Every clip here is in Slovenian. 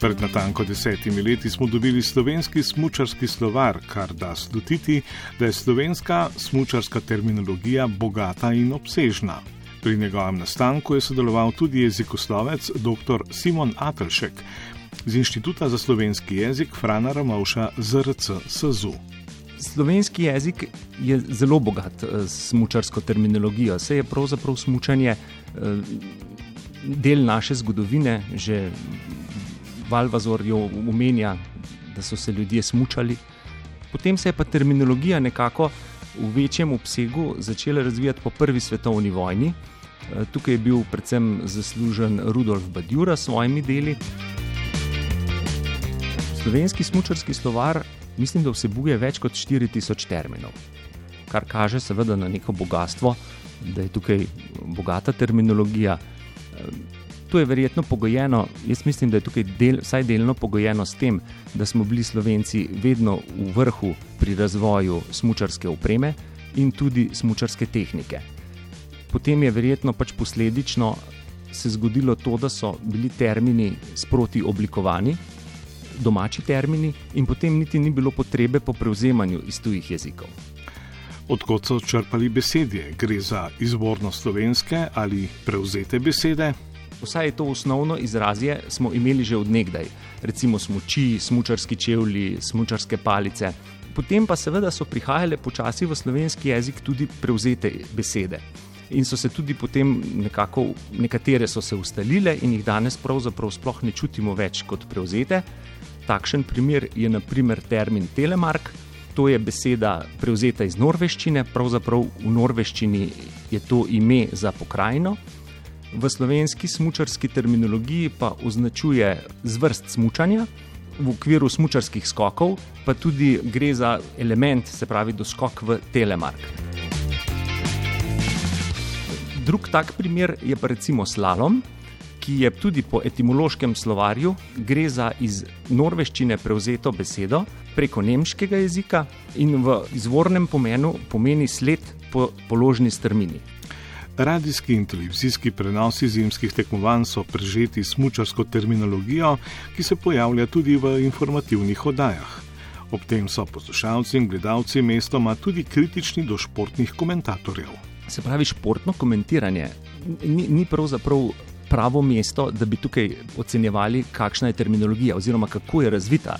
Pred natanko desetimi leti smo dobili slovenski smočarski slovar, kar da slutiti, da je slovenska smočarska terminologija bogata in obsežna. Pri njegovem nastanku je sodeloval tudi jezikoslovec dr. Simon Atelšek z Inštituta za slovenski jezik Frana Ramovša ZRC SZU. Slovenski jezik je zelo bogat s smočarsko terminologijo. Se je pravzaprav smočanje del naše zgodovine, že Valvazor jo omenja, da so se ljudje smučali. Potem se je pa terminologija nekako v večjem obsegu začela razvijati po prvi svetovni vojni. Eh, tukaj je bil predvsem zaslužen Rudolf Badjura s svojimi deli. Slovenski smočarski slovar mislim, da vsebuje več kot 4000 terminov, kar kaže seveda na neko bogatstvo, da je tukaj bogata terminologija. To je verjetno pogojeno, jaz mislim, da je tukaj del, vsaj delno pogojeno s tem, da smo bili Slovenci vedno v vrhu pri razvoju smočarske opreme in tudi smočarske tehnike. Potem je verjetno pač posledično se zgodilo to, da so bili termini sproti oblikovani, domači termini, in potem niti ni bilo potrebe po prevzemanju iz tujih jezikov. Odkot so črpali besede? Gre za izvorno slovenske ali prevzete besede? Vsaj to osnovno izrazje smo imeli že odnegdaj, recimo smoči, smočarski čevlji, smočarske palice. Potem pa seveda so prihajale počasi v slovenski jezik tudi prevzete besede. In so se tudi potem nekako, nekatere so se ustalile in jih danes pravzaprav sploh ne čutimo več kot prevzete. Takšen primer je naprimer termin telemark. To je beseda prevzeta iz norveščine, pravzaprav v norveščini je to ime za pokrajino v slovenski smočarski terminologiji pa označuje zvrst smočanja. V okviru smočarskih skokov pa tudi gre za element, se pravi, doskok v telemark. Drug tak primer je pa recimo slalom, ki je tudi po etimološkem slovarju, gre za iz norveščine prevzeto besedo preko nemškega jezika in v izvornem pomenu pomeni sled po položni strmini. Radijski in televizijski prenosi zimskih tekmovanj so prežeti s mučarsko terminologijo, ki se pojavlja tudi v informativnih oddajah. Ob tem so poslušalci in gledalci mestoma tudi kritični do športnih komentatorjev. Se pravi, športno komentiranje ni, ni pravzaprav pravo mesto, da bi tukaj ocenjevali, kakšna je terminologija oziroma kako je razvita.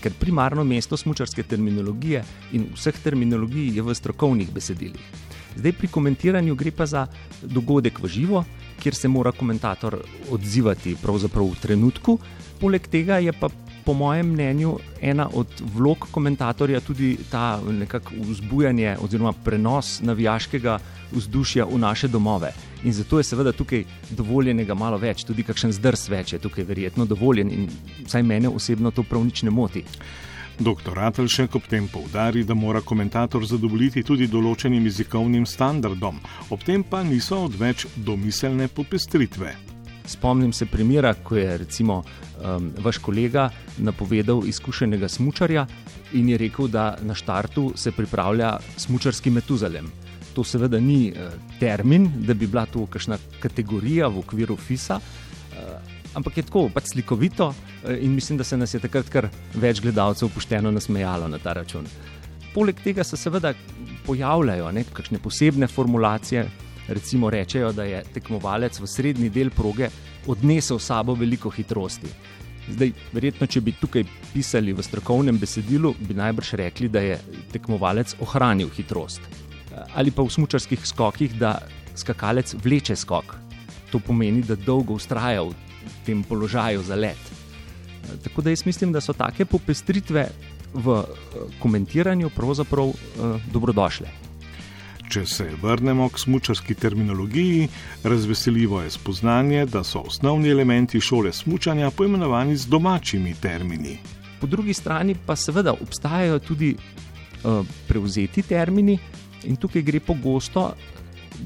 Ker primarno mesto smočarske terminologije in vseh terminologij je v strokovnih besedilih. Zdaj pri komentiranju gre pa za dogodek v živo, kjer se mora komentator odzivati v trenutku. Poleg tega je pa, po mojem mnenju, ena od vlog komentatorja tudi ta nekakšno vzbujanje oziroma prenos navijaškega vzdušja v naše domove. In zato je seveda tukaj dovoljenega malo več, tudi kakšen zdrs več je tukaj verjetno dovoljen in vsaj mene osebno to prav nič ne moti. Dr. Atelšek ob tem poudari, da mora komentator zadovoljiti tudi določenim jezikovnim standardom, ob tem pa niso odveč domiselne popestritve. Spomnim se primera, ko je recimo um, vaš kolega napovedal izkušenega smočarja in je rekel, da na štartu se pripravlja smočarski metuzalem. To seveda ni uh, termin, da bi bila to kakšna kategorija v okviru FISA. Uh, ampak je tako pač slikovito eh, in mislim, da se nas je takrat kar več gledalcev pošteno nasmejalo na ta račun. Poleg tega se seveda pojavljajo nekakšne posebne formulacije, recimo rečejo, da je tekmovalec v srednji del proge odnesel s sabo veliko hitrosti. Zdaj, verjetno, če bi tukaj pisali v strokovnem besedilu, bi najbrž rekli, da je tekmovalec ohranil hitrost. Ali pa v smočarskih skokih, da skakalec vleče skok. To pomeni, da dolgo ustraja v tem položaju za let. Tako da jaz mislim, da so take popestritve v eh, komentiranju pravzaprav eh, dobrodošle. Če se vrnemo k smočarski terminologiji, razveseljivo je spoznanje, da so osnovni elementi šole smočanja poimenovani z domačimi termini. Po drugi strani pa seveda obstajajo tudi uh, prevzeti termini, in tukaj gre pogosto,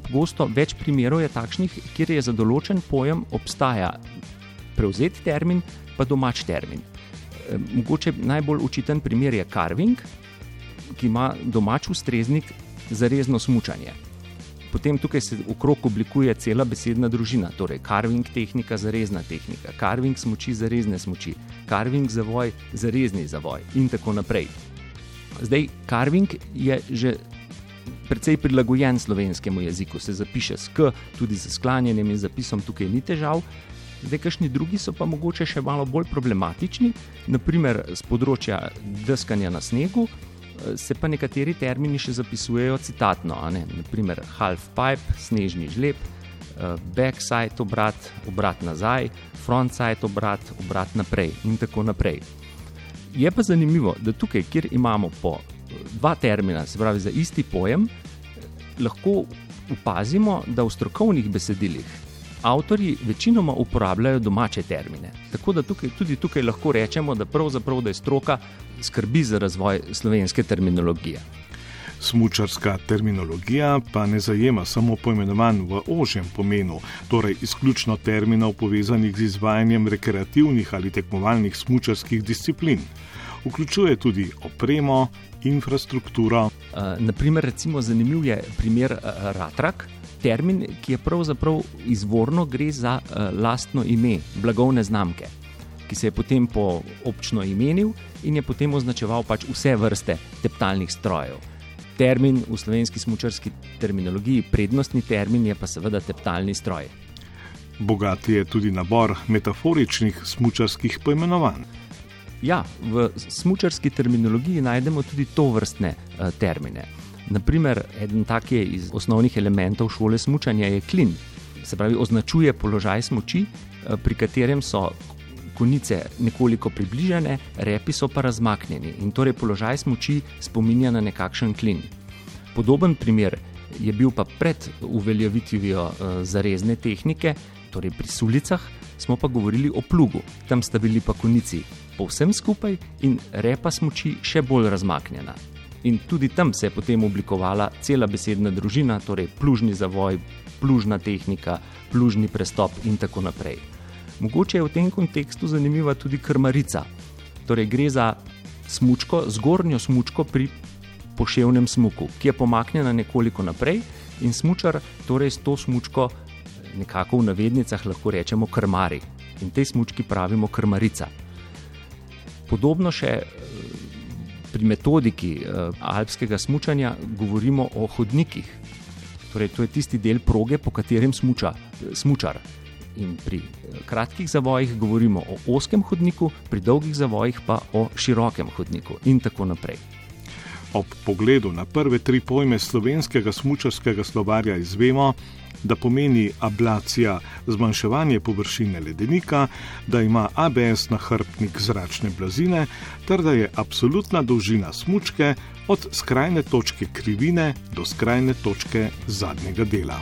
pogosto več primerov je takšnih, kjer je za določen pojem obstaja prevzeti termin, pa domač termin. E, mogoče najbolj učiten primer je carving, ki ima domač ustreznik za rezno smučanje. potem tukaj se okrog oblikuje cela besedna družina, torej carving tehnika, zarezna tehnika, carving smoči, zarezne smoči, carving zavoj, zarezni zavoj in tako naprej. Zdaj, carving je že precej prilagojen slovenskemu jeziku, se zapiše s k, tudi z sklanjanjem in zapisom, tukaj ni težav. Zdaj, kakšni drugi so pa mogoče še malo bolj problematični, naprimer z področja deskanja na snegu, se pa nekateri termini še zapisujejo citatno, naprimer half pipe, snežni žleb, backside obrat, obrat nazaj, frontside obrat, obrat naprej in tako naprej. Je pa zanimivo, da tukaj, kjer imamo po dva termina, se pravi za isti pojem, lahko opazimo, da v strokovnih besedilih avtori večinoma uporabljajo domače termine. Tako da tukaj, tudi tukaj lahko rečemo, da pravzaprav da je stroka skrbi za razvoj slovenske terminologije. Smučarska terminologija pa ne zajema samo poimenovanj v ožjem pomenu, torej izključno terminov povezanih z izvajanjem rekreativnih ali tekmovalnih smučarskih disciplin. Vključuje tudi opremo, infrastrukturo. Uh, naprimer, recimo, zanimiv je primer uh, Ratrak, termin, ki je pravzaprav izvorno gre za uh, lastno ime, blagovne znamke, ki se je potem po občno imenil in je potem označeval pač vse vrste teptalnih strojev. Termin v slovenski smočarski terminologiji, prednostni termin je pa seveda teptalni stroj. Bogat je tudi nabor metaforičnih smočarskih poimenovanj. Ja, v smočarski terminologiji najdemo tudi to vrstne uh, termine. Naprimer, eden tak je iz osnovnih elementov šole smočanja je klin, se pravi, označuje položaj smoči, uh, pri katerem so konice nekoliko približene, repi so pa razmaknjeni in torej položaj smoči spominja na nekakšen klin. Podoben primer je bil pa pred uveljavitvijo uh, zarezne tehnike, torej pri sulicah, smo pa govorili o plugu, tam sta bili pa konici povsem skupaj in repa smoči še bolj razmaknjena. In tudi tam se je potem oblikovala cela besedna družina, torej plužni zavoj, plužna tehnika, plužni prestop in tako naprej. Mogoče je v tem kontekstu zanimiva tudi krmarica. Torej gre za smučko, zgornjo smučko pri poševnem smuku, ki je pomaknjena nekoliko naprej in smučar torej s to smučko nekako v navednicah lahko rečemo krmari. In tej smučki pravimo krmarica. Podobno še pri metodiki eh, alpskega smučanja govorimo o hodnikih. Torej, to je tisti del proge, po katerem smuča smučar. In pri eh, kratkih zavojih govorimo o oskem hodniku, pri dolgih zavojih pa o širokem hodniku, in tako naprej. Ob pogledu na prve tri pojme slovenskega smučarskega slovarja izvemo, da pomeni ablacija zmanjševanje površine ledenika, da ima ABS nahrbtnik zračne blazine, ter da je absolutna dolžina smučke od skrajne točke krivine do skrajne točke zadnjega dela.